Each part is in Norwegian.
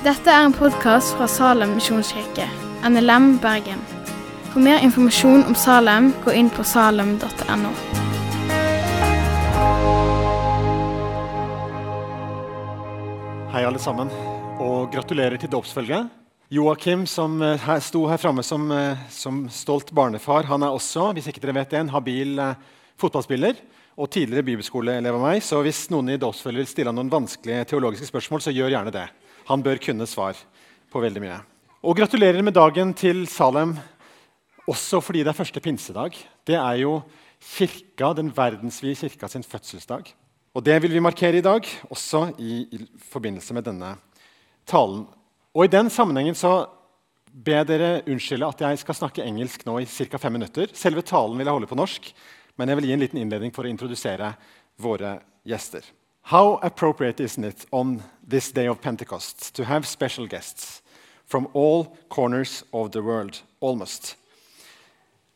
Dette er en podkast fra Salem misjonskirke, NLM Bergen. For mer informasjon om Salem, gå inn på salem.no. Hei, alle sammen, og gratulerer til dåpsfølget. Joakim, som eh, her, sto her framme som, eh, som stolt barnefar, han er også hvis ikke dere vet det, en habil eh, fotballspiller og tidligere bibelskoleelev av meg. Så hvis noen i dåpsfølget vil stille noen vanskelige teologiske spørsmål, så gjør gjerne det. Han bør kunne svar på veldig mye. Og gratulerer med dagen til Salem, også fordi det er første pinsedag. Det er jo kirka, den verdensvide kirka sin fødselsdag. Og Det vil vi markere i dag, også i, i forbindelse med denne talen. Og I den sammenhengen så ber dere unnskylde at jeg skal snakke engelsk nå i ca. fem minutter. Selve talen vil jeg holde på norsk, men jeg vil gi en liten innledning for å introdusere våre gjester. How appropriate isn't it on this day of Pentecost to have special guests from all corners of the world, almost?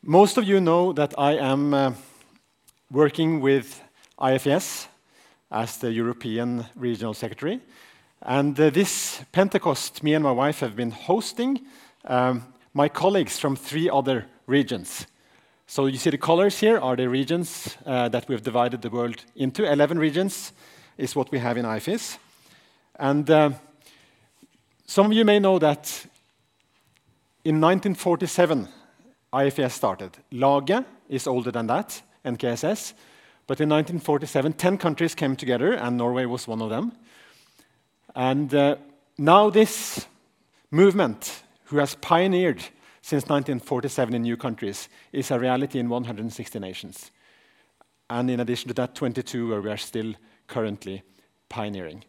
Most of you know that I am uh, working with IFES as the European Regional Secretary. And uh, this Pentecost, me and my wife have been hosting um, my colleagues from three other regions. So you see the colors here are the regions uh, that we have divided the world into. 11 regions is what we have in IFIS. And uh, some of you may know that in 1947, IFES started. Lage is older than that, NKSS. But in 1947, 10 countries came together, and Norway was one of them. And uh, now this movement, who has pioneered since 1947 in new countries, is a reality in 160 nations. And in addition to that, 22 where we are still currently pioneering.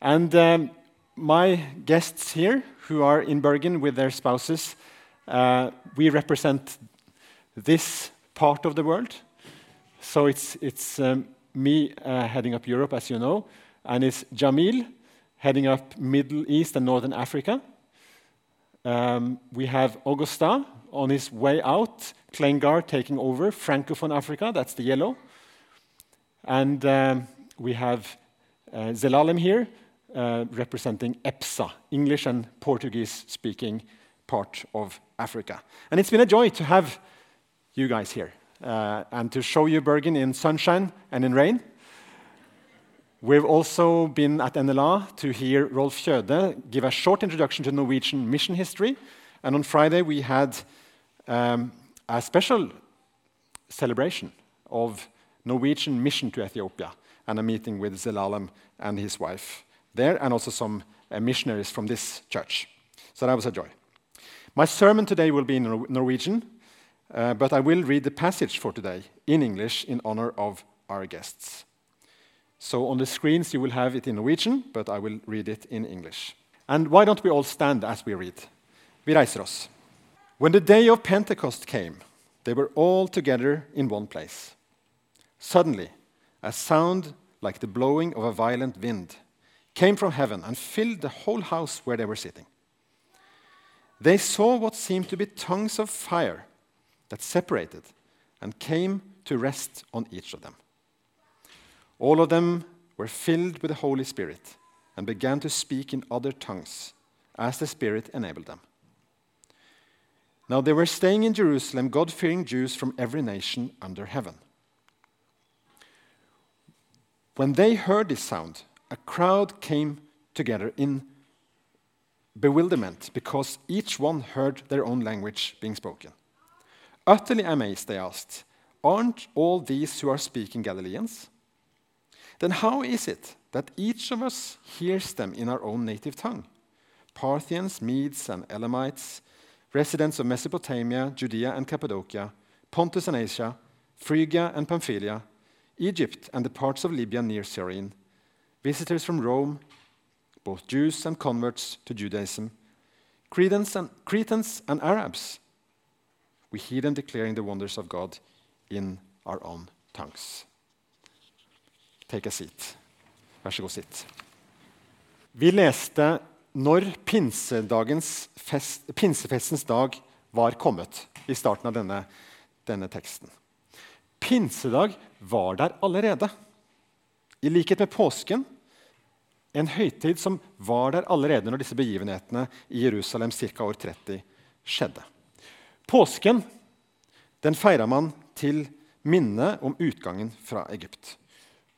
And um, my guests here, who are in Bergen with their spouses, uh, we represent this part of the world. So it's, it's um, me uh, heading up Europe, as you know, and it's Jamil heading up Middle East and Northern Africa. Um, we have Augusta on his way out, Klengar taking over, Francophone Africa, that's the yellow. And um, we have uh, Zelalem here, uh, representing EPSA, English and Portuguese speaking part of Africa. And it's been a joy to have you guys here uh, and to show you Bergen in sunshine and in rain. We've also been at NLA to hear Rolf Kjøde give a short introduction to Norwegian mission history. And on Friday, we had um, a special celebration of Norwegian mission to Ethiopia and a meeting with Zelalem and his wife there, and also some uh, missionaries from this church. So that was a joy. My sermon today will be in Nor Norwegian, uh, but I will read the passage for today in English in honor of our guests. So on the screens you will have it in Norwegian, but I will read it in English. And why don't we all stand as we read? Vi reiser oss. When the day of Pentecost came, they were all together in one place. Suddenly, a sound like the blowing of a violent wind came from heaven and filled the whole house where they were sitting. They saw what seemed to be tongues of fire that separated and came to rest on each of them. All of them were filled with the Holy Spirit and began to speak in other tongues as the Spirit enabled them. Now they were staying in Jerusalem, God fearing Jews from every nation under heaven. When they heard this sound, a crowd came together in bewilderment because each one heard their own language being spoken. Utterly amazed, they asked, Aren't all these who are speaking Galileans? Then how is it that each of us hears them in our own native tongue? Parthians, Medes, and Elamites, residents of Mesopotamia, Judea and Cappadocia, Pontus and Asia, Phrygia and Pamphylia, Egypt and the parts of Libya near Cyrene, visitors from Rome, both Jews and converts to Judaism, Cretans and, Cretans and Arabs. We hear them declaring the wonders of God in our own tongues. Take a seat. Vær så god, sitt. Vi leste når fest, pinsefestens dag var kommet, i starten av denne, denne teksten. Pinsedag var der allerede. I likhet med påsken En høytid som var der allerede når disse begivenhetene i Jerusalem ca. år 30 skjedde. Påsken den feira man til minne om utgangen fra Egypt.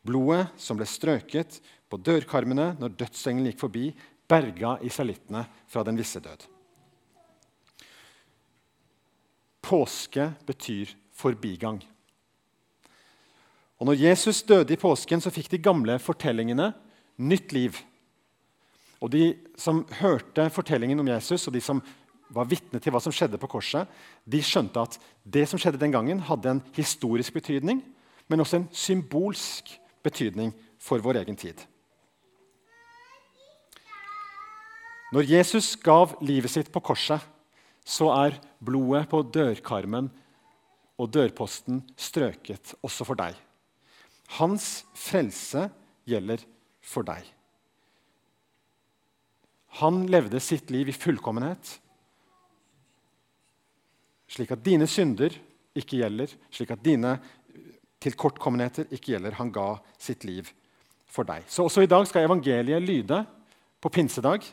Blodet som ble strøket på dørkarmene når dødsengelen gikk forbi, berga israelittene fra den visse død. Påske betyr forbigang. Og når Jesus døde i påsken, så fikk de gamle fortellingene nytt liv. Og De som hørte fortellingen om Jesus, og de som var vitne til hva som skjedde på korset, de skjønte at det som skjedde den gangen, hadde en historisk betydning, men også en symbolsk betydning for vår egen tid. Når Jesus gav livet sitt på korset, så er blodet på dørkarmen og dørposten strøket også for deg. Hans frelse gjelder for deg. Han levde sitt liv i fullkommenhet, slik at dine synder ikke gjelder, slik at dine tilkortkommenheter ikke gjelder. Han ga sitt liv for deg. Så også i dag skal evangeliet lyde på pinsedag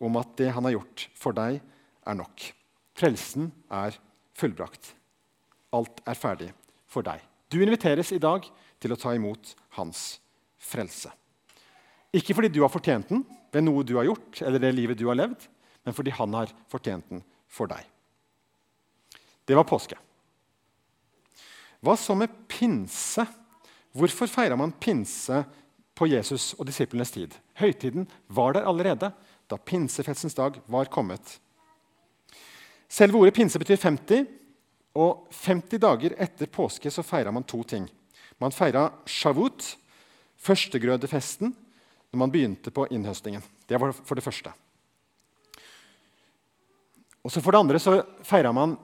om at det han har gjort for deg, er nok. Frelsen er fullbrakt. Alt er ferdig for deg. Du inviteres i dag til å ta imot hans frelse. Ikke fordi du har fortjent den ved noe du har gjort, eller det livet du har levd, men fordi han har fortjent den for deg. Det var påske. Hva så med pinse? Hvorfor feira man pinse på Jesus og disiplenes tid? Høytiden var der allerede da pinsefestens dag var kommet. Selve ordet pinse betyr 50, og 50 dager etter påske så feira man to ting. Man feira shavut, førstegrødefesten, når man begynte på innhøstingen. Det var for det første. Og så For det andre så feira man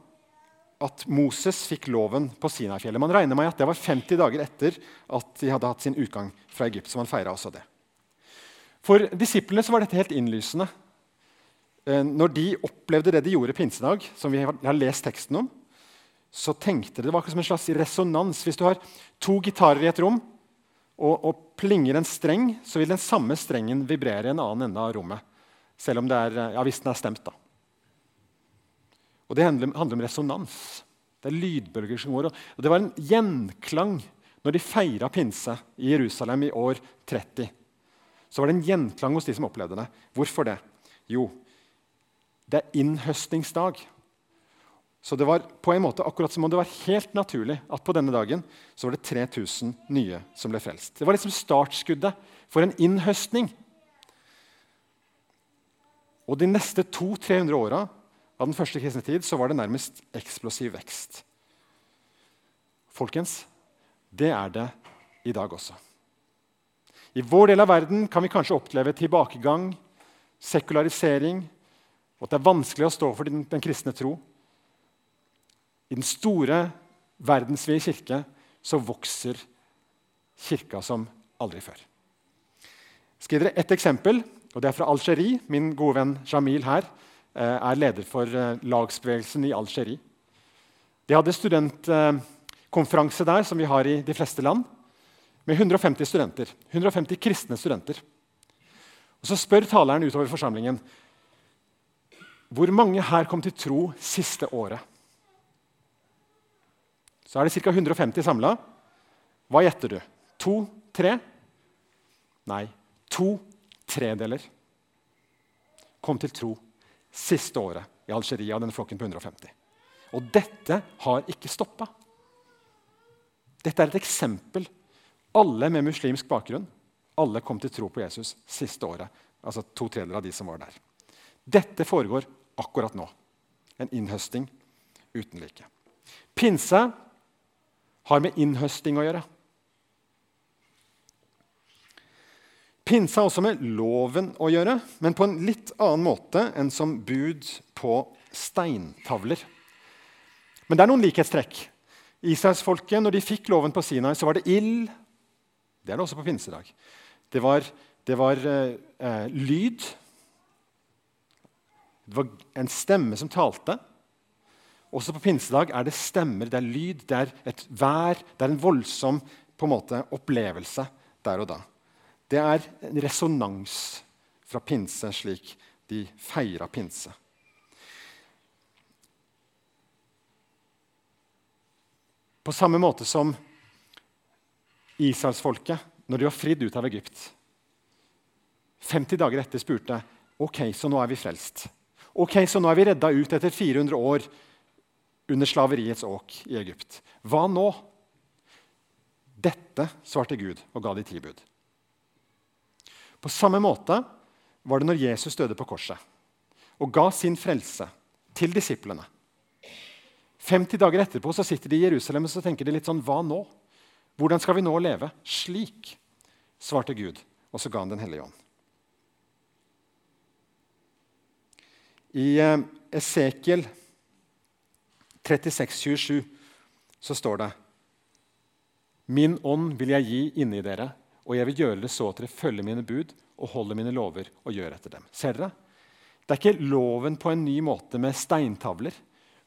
at Moses fikk loven på Sinai-fjellet. Man regner med at det var 50 dager etter at de hadde hatt sin utgang fra Egypt. så man også det. For disiplene så var dette helt innlysende. Eh, når de opplevde det de gjorde pinsedag, som vi har lest teksten om, så tenkte det. det var som en slags resonans. Hvis du har to gitarer i et rom, og, og, plinger en streng, så vil den samme strengen vibrere i en annen ende av rommet. Selv om det er, ja, hvis den er stemt. da. Og Det handler om resonans. Det er lydbølger som går. Og det var en gjenklang når de feira pinse i Jerusalem i år 30. Så var det en gjenklang hos de som opplevde det. Hvorfor det? Jo, det er innhøstningsdag. Så det var på en måte akkurat som om det var helt naturlig at på denne dagen så var det 3000 nye som ble frelst. Det var liksom startskuddet for en innhøstning. Og de neste 200-300 åra av den første kristne tid så var det nærmest eksplosiv vekst. Folkens, det er det i dag også. I vår del av verden kan vi kanskje oppleve tilbakegang, sekularisering, og at det er vanskelig å stå for den, den kristne tro. I den store, verdensvide kirke så vokser kirka som aldri før. Jeg skal gi dere ett eksempel, og det er fra Algerie. Min gode venn Jamil her eh, er leder for eh, lagsbevegelsen i Algerie. De hadde studentkonferanse der, som vi har i de fleste land, med 150 studenter. 150 kristne studenter. Og Så spør taleren utover forsamlingen hvor mange her kom til tro siste året. Så er det ca. 150 samla. Hva gjetter du? To? Tre? Nei, to tredeler kom til tro siste året i Algeria, av denne flokken på 150. Og dette har ikke stoppa. Dette er et eksempel. Alle med muslimsk bakgrunn alle kom til tro på Jesus siste året. Altså to tredeler av de som var der. Dette foregår akkurat nå. En innhøsting uten like. Pinse har med innhøsting å gjøre. Pinse har også med loven å gjøre, men på en litt annen måte enn som bud på steintavler. Men det er noen likhetstrekk. Israelsfolket, når de fikk loven på Sinai, så var det ild. Det er det også på pinsedag. Det var, det var eh, eh lyd. Det var en stemme som talte. Også på pinsedag er det stemmer, det er lyd, det er et vær. Det er en voldsom en måte, opplevelse der og da. Det er en resonans fra pinse, slik de feira pinse. På samme måte som israelsfolket, når de var fridd ut av Egypt 50 dager etter spurte ok, så nå er vi frelst. Ok, så nå er vi redda ut etter 400 år under slaveriets åk i Egypt. Hva nå? Dette svarte Gud og ga de ti bud. På samme måte var det når Jesus døde på korset og ga sin frelse til disiplene. 50 dager etterpå så sitter de i Jerusalem og så tenker de litt sånn Hva nå? Hvordan skal vi nå leve? Slik, svarte Gud, og så ga han Den hellige ånd. I eh, Esekiel 36, 27 så står det Min ånd vil jeg gi inni dere, og jeg vil gjøre det så at dere følger mine bud og holder mine lover og gjør etter dem. Ser dere? Det er ikke loven på en ny måte med steintavler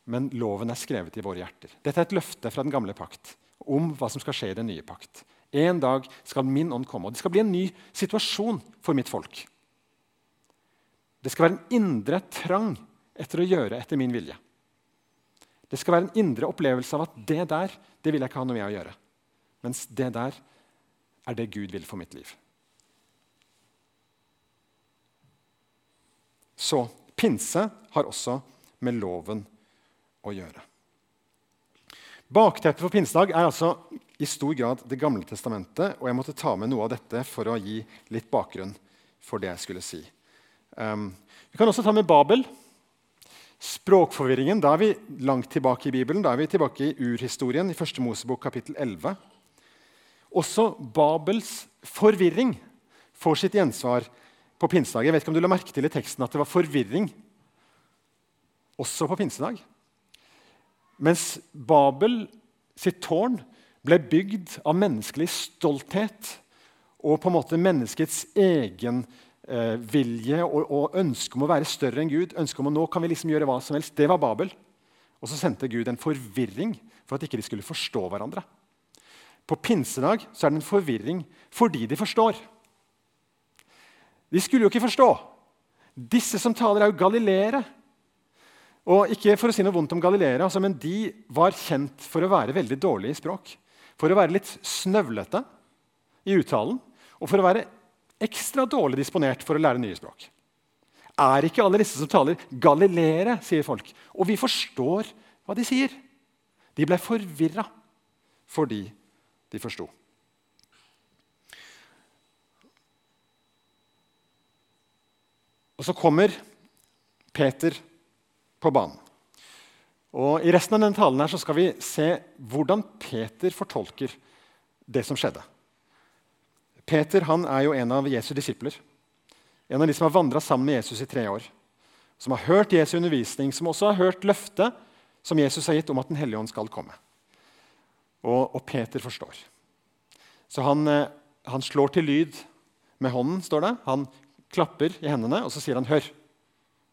men loven er skrevet i våre hjerter. Dette er et løfte fra den gamle pakt om hva som skal skje i den nye pakt. En dag skal min ånd komme, og det skal bli en ny situasjon for mitt folk. Det skal være en indre trang etter å gjøre etter min vilje. Det skal være en indre opplevelse av at det der det vil jeg ikke ha noe med å gjøre. Mens det der er det Gud vil for mitt liv. Så pinse har også med loven å gjøre. Bakteppet for pinsedag er altså i stor grad Det gamle testamentet. Og jeg måtte ta med noe av dette for å gi litt bakgrunn for det jeg skulle si. Um, vi kan også ta med Babel. Språkforvirringen. Da er vi langt tilbake i Bibelen. Da er vi tilbake i urhistorien, i første Mosebok kapittel 11. Også Babels forvirring får sitt gjensvar på pinsedag. Jeg vet ikke om du la merke til i teksten at det var forvirring også på pinsedag. Mens Babel sitt tårn ble bygd av menneskelig stolthet og på en måte menneskets egen eh, vilje og, og, ønske om å være større enn Gud, ønske om å nå kan vi liksom gjøre hva som helst, det var Babel. Og så sendte Gud en forvirring for at ikke de skulle forstå hverandre. På pinsedag så er det en forvirring fordi de forstår. De skulle jo ikke forstå. Disse som taler, er jo galileere. Og ikke for å si noe vondt om galileere, altså, men de var kjent for å være veldig dårlige i språk. For å være litt snøvlete i uttalen og for å være ekstra dårlig disponert for å lære nye språk. Er ikke alle disse som taler, galileere, sier folk. Og vi forstår hva de sier. De ble forvirra fordi de forsto. Og så kommer Peter på banen. Og I resten av denne talen her så skal vi se hvordan Peter fortolker det som skjedde. Peter han er jo en av Jesu disipler. En av de som har vandra sammen med Jesus i tre år. Som har hørt Jesu undervisning, som også har hørt løftet som Jesus har gitt om at Den hellige ånd skal komme. Og, og Peter forstår. Så han, eh, han, slår til lyd med hånden, står det. Han klapper i hendene, og så sier han 'hør'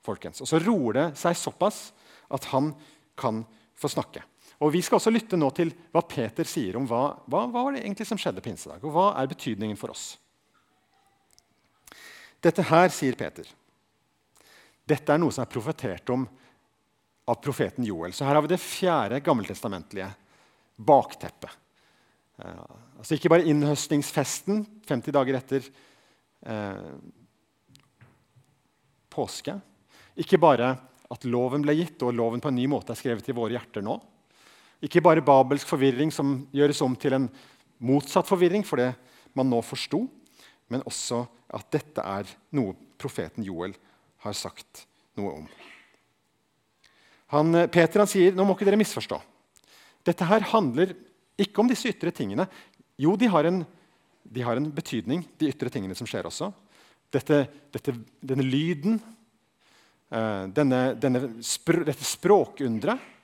folkens. Og så roer det seg såpass at han kan få snakke. Og Vi skal også lytte nå til hva Peter sier om hva, hva, hva var det egentlig som skjedde pinsedag. Og hva er betydningen for oss? Dette her, sier Peter, dette er noe som er profetert om av profeten Joel. Så her har vi det fjerde gammeltestamentlige bakteppet. Eh, altså Ikke bare innhøstningsfesten 50 dager etter eh, påske, ikke bare at loven ble gitt, og loven på en ny måte er skrevet i våre hjerter nå. Ikke bare babelsk forvirring som gjøres om til en motsatt forvirring for det man nå forsto, men også at dette er noe profeten Joel har sagt noe om. Han, eh, Peter han sier nå må ikke dere misforstå. Dette her handler ikke om disse ytre tingene. Jo, de har en, de har en betydning, de ytre tingene som skjer også. Dette, dette, denne lyden Eh, denne, denne dette språkunderet.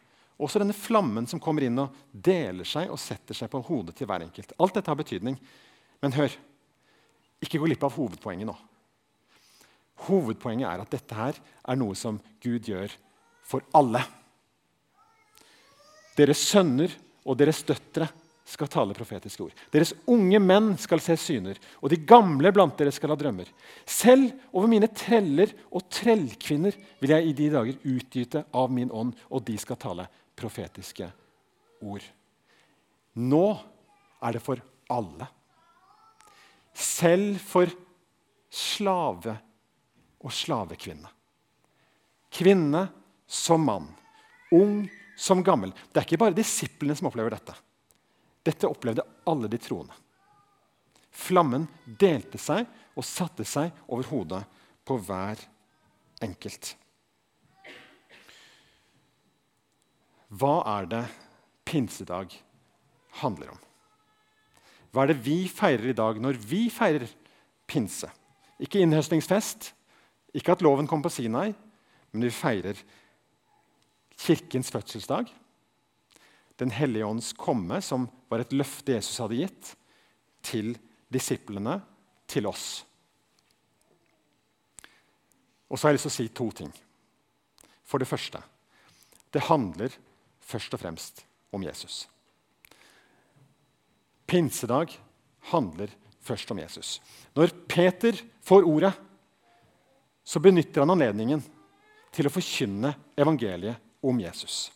Også denne flammen som kommer inn og deler seg og setter seg på hodet til hver enkelt. Alt dette har betydning. Men hør, ikke gå glipp av hovedpoenget nå. Hovedpoenget er at dette her er noe som Gud gjør for alle. Deres sønner og deres døtre skal tale profetiske ord. Deres unge menn skal se syner, og de gamle blant dere skal ha drømmer. Selv over mine treller og trellkvinner vil jeg i de dager utgyte av min ånd, og de skal tale profetiske ord. Nå er det for alle. Selv for slave og slavekvinne. Kvinne som mann. Ung som gammel. Det er ikke bare disiplene som opplever dette. Dette opplevde alle de troende. Flammen delte seg og satte seg over hodet på hver enkelt. Hva er det pinsedag handler om? Hva er det vi feirer i dag når vi feirer pinse? Ikke innhøstningsfest, ikke at loven kom på Sinai, men vi feirer kirkens fødselsdag. Den hellige ånds komme, som var et løfte Jesus hadde gitt til disiplene, til oss. Og så har jeg lyst til å si to ting. For det første det handler først og fremst om Jesus. Pinsedag handler først om Jesus. Når Peter får ordet, så benytter han anledningen til å forkynne evangeliet om Jesus.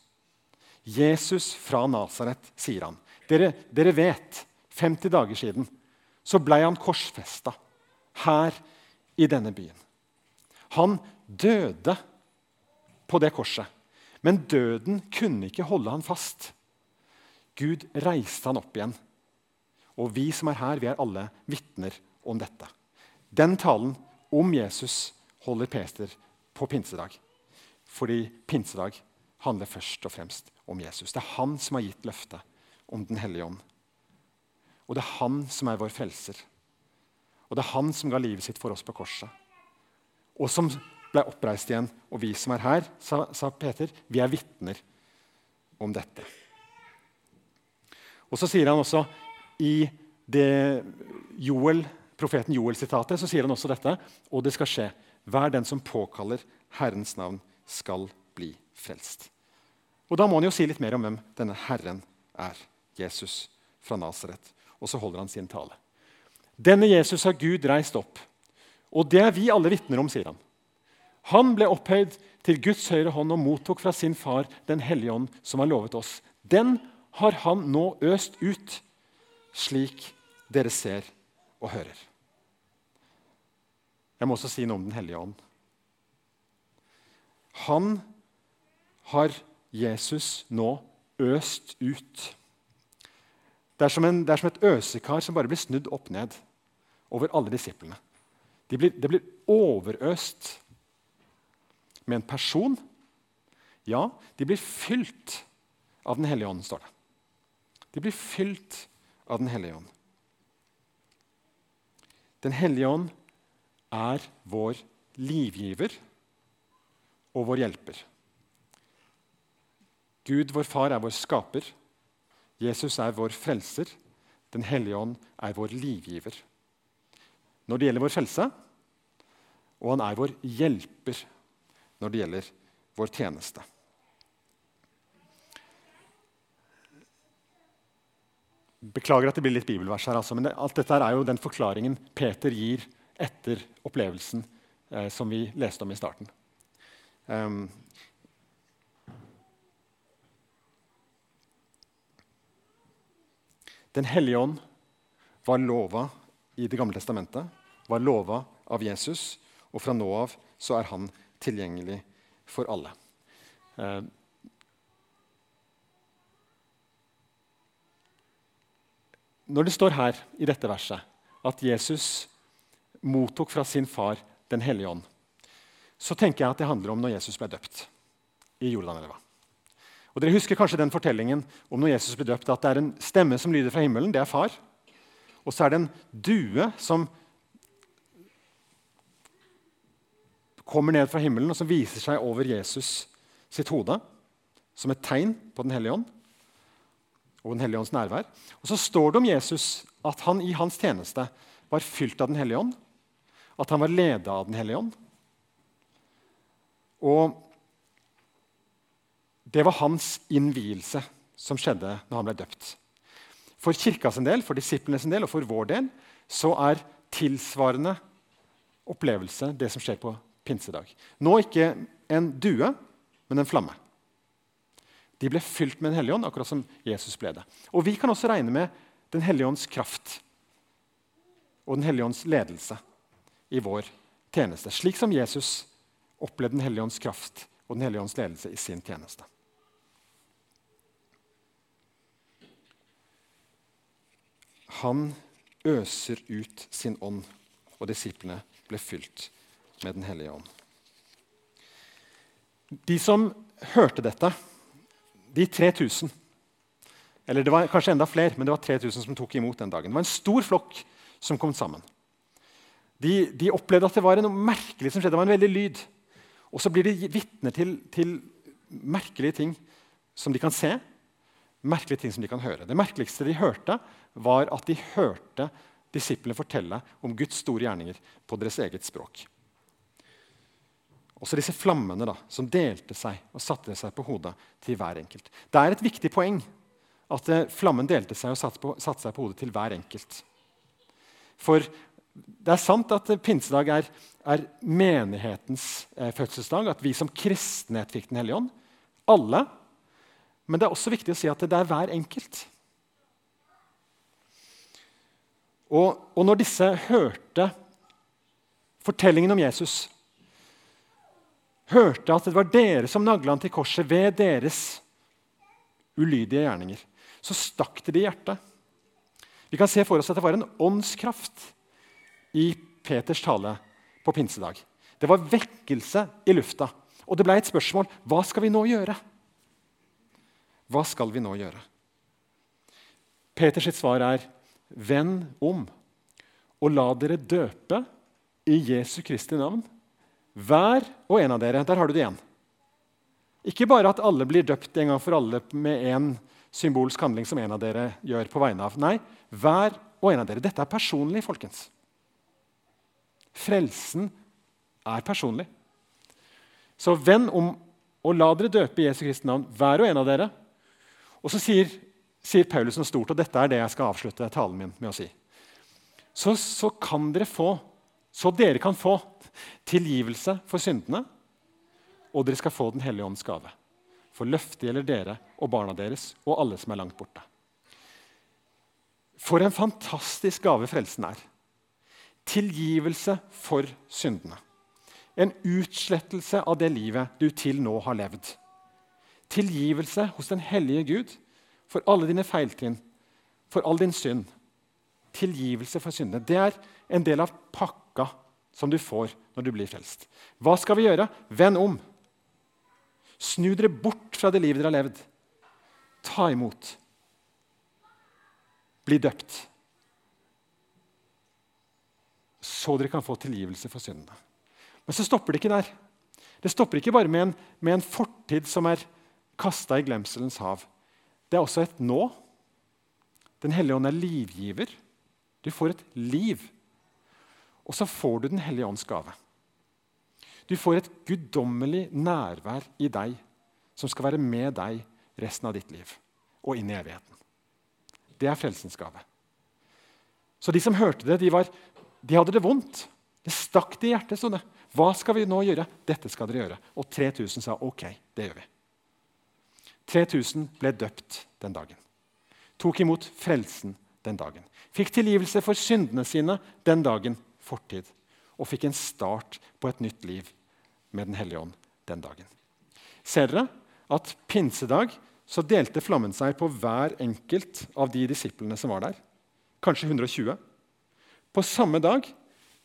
Jesus fra Nasaret, sier han. Dere, dere, vet, 50 dager siden så ble han korsfesta her i denne byen. Han døde på det korset, men døden kunne ikke holde han fast. Gud reiste han opp igjen. Og vi som er her, vi er alle vitner om dette. Den talen om Jesus holder Peter på pinsedag. Fordi pinsedag handler først og fremst om Jesus. Det er han som har gitt løftet om Den hellige ånd. Og det er han som er vår frelser. Og det er han som ga livet sitt for oss på korset. Og som ble oppreist igjen. Og vi som er her, sa, sa Peter, vi er vitner om dette. Og så sier han også i det Joel, profeten Joel-sitatet så sier han også dette. Og det skal skje. Hver den som påkaller Herrens navn, skal bli frelst. Og Da må han jo si litt mer om hvem denne Herren er. Jesus fra Nasaret. Og så holder han sin tale. Denne Jesus har Gud reist opp, og det er vi alle vitner om, sier han. Han ble opphøyd til Guds høyre hånd og mottok fra sin far Den hellige ånd, som har lovet oss. Den har han nå øst ut, slik dere ser og hører. Jeg må også si noe om Den hellige ånd. Han har Jesus nå øst ut. Det er, en, det er, som et øsekar som bare blir snudd opp ned over alle disiplene. De blir, det blir overøst med en person. Ja, de blir fylt av Den hellige ånd, står det. De blir fylt av Den hellige ånd. Den hellige ånd er vår livgiver og vår hjelper. Gud, vår far, er vår skaper. Jesus er vår frelser. Den hellige ånd er vår livgiver. Når det gjelder vår frelse, og han er vår hjelper når det gjelder vår tjeneste. Beklager at det blir litt bibelvers her, altså, men alt dette er jo den forklaringen Peter gir etter opplevelsen eh, som vi leste om i starten. Um, Den hellige ånd var lova i Det gamle testamentet, var lova av Jesus, og fra nå av så er han tilgjengelig for alle. Eh, når det står her i dette verset at Jesus mottok fra sin far Den hellige ånd, så tenker jeg at det handler om når Jesus ble døpt i Jordanelva. Og dere husker kanskje den fortellingen om når Jesus ble døpt, at det er en stemme som lyder fra himmelen. Det er far. Og så er det en due som kommer ned fra himmelen og som viser seg over Jesus sitt hode som et tegn på Den hellige ånd og Den hellige ånds nærvær. Og så står det om Jesus at han i hans tjeneste var fylt av Den hellige ånd. At han var leda av Den hellige ånd. Og det var hans innvielse som skjedde når han ble døpt. For kirka sin del, for disiplene sin del og for vår del så er tilsvarende opplevelse det som skjer på pinsedag. Nå ikke en due, men en flamme. De ble fylt med Den hellige ånd, akkurat som Jesus ble det. Og vi kan også regne med Den hellige ånds kraft og Den hellige ånds ledelse i vår tjeneste. Slik som Jesus opplevde Den hellige ånds kraft og Den hellige ånds ledelse i sin tjeneste. Han øser ut sin ånd, og disiplene ble fylt med Den hellige ånd. De som hørte dette, de 3000 Eller det var kanskje enda flere, men det var 3000 som tok imot den dagen. Det var en stor flokk som kom sammen. De, de opplevde at det var noe merkelig som skjedde. Det var en veldig lyd. Og så blir de vitner til, til merkelige ting som de kan se, merkelige ting som de kan høre. Det merkeligste de hørte, var at de hørte disiplene fortelle om Guds store gjerninger på deres eget språk. Også disse flammene da, som delte seg og satte seg på hodet til hver enkelt. Det er et viktig poeng at eh, flammen delte seg og satte, på, satte seg på hodet til hver enkelt. For det er sant at pinsedag er, er menighetens eh, fødselsdag, at vi som kristenhet fikk Den hellige ånd. Alle. Men det er også viktig å si at det er hver enkelt. Og, og når disse hørte fortellingen om Jesus hørte at det var dere som nagla han til korset ved deres ulydige gjerninger, så stakk det i hjertet. Vi kan se for oss at det var en åndskraft i Peters tale på pinsedag. Det var vekkelse i lufta. Og det ble et spørsmål hva skal vi nå gjøre? Hva skal vi nå gjøre? Peters svar er vend om og la dere døpe i Jesu Kristi navn hver og en av dere. Der har du det igjen. Ikke bare at alle blir døpt en gang for alle med en symbolsk handling som en av dere gjør på vegne av. Nei, hver og en av dere. Dette er personlig, folkens. Frelsen er personlig. Så venn om og la dere døpe i Jesu Kristi navn, hver og en av dere. Og så sier, sier Paulus noe stort, og dette er det jeg skal avslutte talen min med å si. Så, så kan dere få, så dere kan få tilgivelse for syndene, og dere skal få Den hellige ånds gave. For løftet gjelder dere og barna deres og alle som er langt borte. For en fantastisk gave frelsen er. Tilgivelse for syndene. En utslettelse av det livet du til nå har levd. Tilgivelse hos den hellige Gud for alle dine feiltrinn, for all din synd. Tilgivelse for syndene. Det er en del av pakka som du får når du blir frelst. Hva skal vi gjøre? Vend om. Snu dere bort fra det livet dere har levd. Ta imot. Bli døpt. Så dere kan få tilgivelse for syndene. Men så stopper det ikke der. Det stopper ikke bare med en, med en fortid som er kasta i glemselens hav. Det er også et nå. Den hellige ånd er livgiver. Du får et liv og så får du Den hellige ånds gave. Du får et guddommelig nærvær i deg som skal være med deg resten av ditt liv og inn i evigheten. Det er frelsens gave. Så de som hørte det, de, var, de hadde det vondt. Det stakk det i hjertet. sånn det. Hva skal vi nå gjøre? Dette skal dere gjøre. Og 3000 sa ok, det gjør vi. 3000 ble døpt den dagen. Tok imot frelsen den dagen. Fikk tilgivelse for syndene sine den dagen fortid og fikk en start på et nytt liv med Den hellige ånd den dagen. Ser dere at pinsedag så delte flammen seg på hver enkelt av de disiplene som var der? Kanskje 120. På samme dag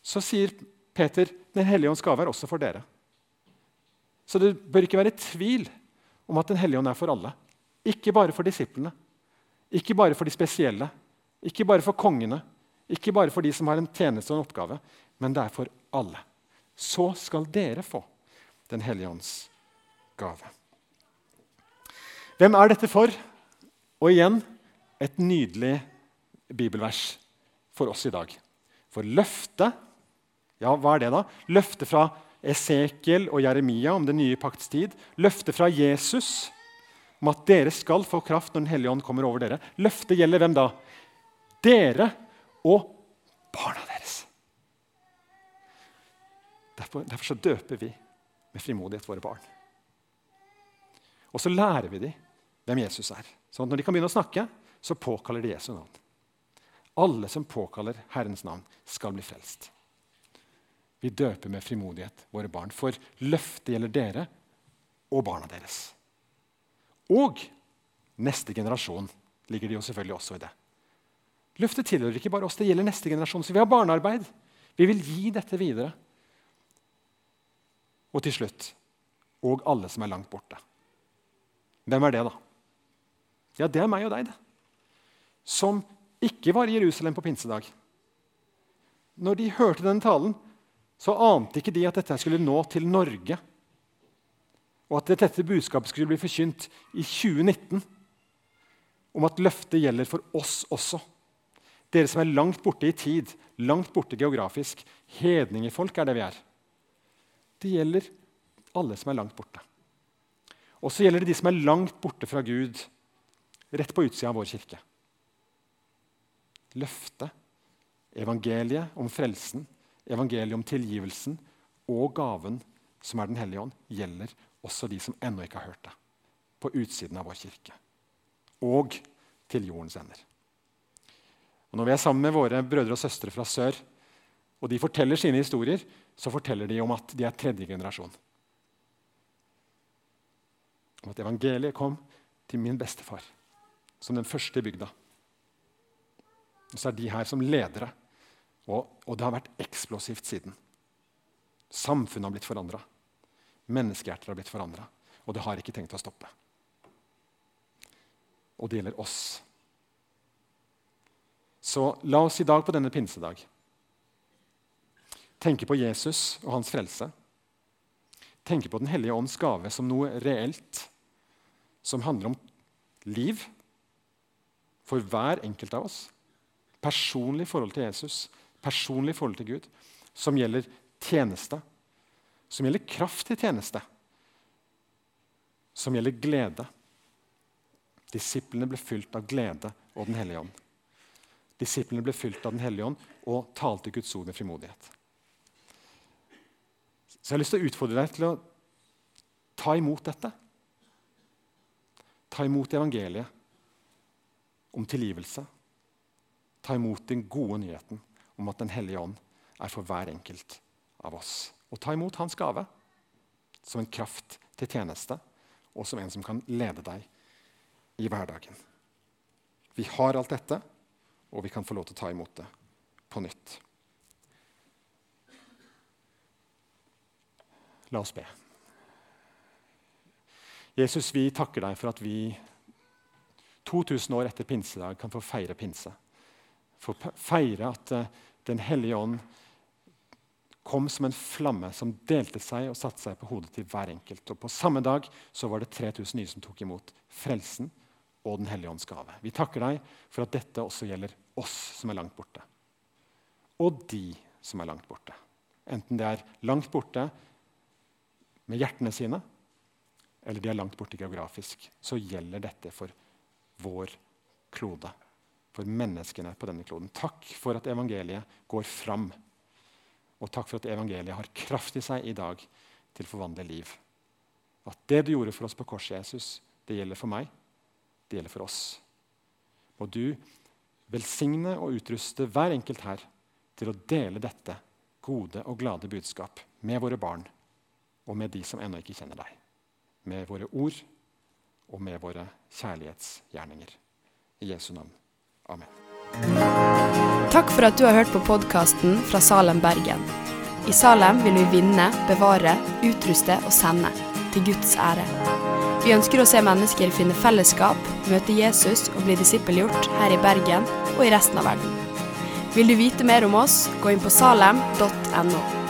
så sier Peter Den hellige ånds gave er også for dere. Så det bør ikke være tvil om at Den hellige ånd er for alle. Ikke bare for disiplene, ikke bare for de spesielle, ikke bare for kongene, ikke bare for de som har en tjeneste og en oppgave, men det er for alle. Så skal dere få Den hellige ånds gave. Hvem er dette for? Og igjen et nydelig bibelvers for oss i dag. For løftet Ja, hva er det, da? Løftet fra Esekiel og Jeremia om den nye pakts tid. Løftet fra Jesus om at dere skal få kraft når Den hellige ånd kommer over dere. Løftet gjelder hvem da? Dere og barna deres. Derfor, derfor så døper vi med frimodighet våre barn. Og så lærer vi dem hvem Jesus er. Sånn at når de kan begynne å snakke, så påkaller de Jesu navn. Alle som påkaller Herrens navn, skal bli frelst. Vi døper med frimodighet våre barn, for løftet gjelder dere og barna deres. Og neste generasjon ligger det jo selvfølgelig også i det. Løftet tilhører ikke bare oss, det gjelder neste generasjon. Så vi har barnearbeid. Vi vil gi dette videre. Og til slutt og alle som er langt borte. Hvem er det, da? Ja, det er meg og deg, det. Som ikke var i Jerusalem på pinsedag. Når de hørte denne talen, så ante ikke de at dette skulle nå til Norge. Og at dette budskapet skulle bli forkynt i 2019. Om at løftet gjelder for oss også. Dere som er langt borte i tid, langt borte geografisk. Hedningefolk er det vi er. Det gjelder alle som er langt borte. Og så gjelder det de som er langt borte fra Gud, rett på utsida av vår kirke. Løftet, evangeliet om frelsen, evangeliet om tilgivelsen og gaven som er Den hellige ånd, gjelder også de som ennå ikke har hørt det, på utsiden av vår kirke. Og til jordens ender. Og Når vi er sammen med våre brødre og søstre fra sør, og de forteller sine historier, så forteller de om at de er tredje generasjon. Om at evangeliet kom til min bestefar som den første i bygda. Og så er de her som ledere. Og, og det har vært eksplosivt siden. Samfunnet har blitt forandra. Menneskehjerter har blitt forandra. Og det har ikke tenkt å stoppe. Og det gjelder oss. Så la oss i dag på denne pinsedag tenke på Jesus og hans frelse. Tenke på Den hellige ånds gave som noe reelt, som handler om liv for hver enkelt av oss. Personlig forhold til Jesus, personlig forhold til Gud, som gjelder tjeneste, som gjelder kraft til tjeneste, som gjelder glede. Disiplene ble fylt av glede og Den hellige ånd. Disiplene ble fylt av Den hellige ånd og talte Guds ord med frimodighet. Så jeg har lyst til å utfordre deg til å ta imot dette. Ta imot evangeliet om tilgivelse. Ta imot den gode nyheten om at Den hellige ånd er for hver enkelt av oss. Og ta imot hans gave som en kraft til tjeneste og som en som kan lede deg i hverdagen. Vi har alt dette, og vi kan få lov til å ta imot det på nytt. La oss be. Jesus, vi takker deg for at vi 2000 år etter pinsedag kan få feire pinse. Få feire at uh, Den hellige ånd kom som en flamme som delte seg og satte seg på hodet til hver enkelt. Og På samme dag så var det 3000 nye som tok imot frelsen og Den hellige ånds gave. Vi takker deg for at dette også gjelder oss som er langt borte. Og de som er langt borte. Enten det er langt borte med hjertene sine, eller de er langt borte geografisk, så gjelder dette for vår klode. For menneskene på denne kloden. Takk for at evangeliet går fram. Og takk for at evangeliet har kraft i seg i dag til å forvandle liv. At det du gjorde for oss på korset, Jesus, det gjelder for meg, det gjelder for oss. Og du velsigne og utruste hver enkelt her til å dele dette gode og glade budskap med våre barn og med de som ennå ikke kjenner deg. Med våre ord og med våre kjærlighetsgjerninger. I Jesu navn. Amen. Takk for at du har hørt på podkasten fra Salem, Bergen. I Salem vil vi vinne, bevare, utruste og sende. Til Guds ære. Vi ønsker å se mennesker finne fellesskap, møte Jesus og bli disippelgjort her i Bergen og i resten av verden. Vil du vite mer om oss, gå inn på salem.no.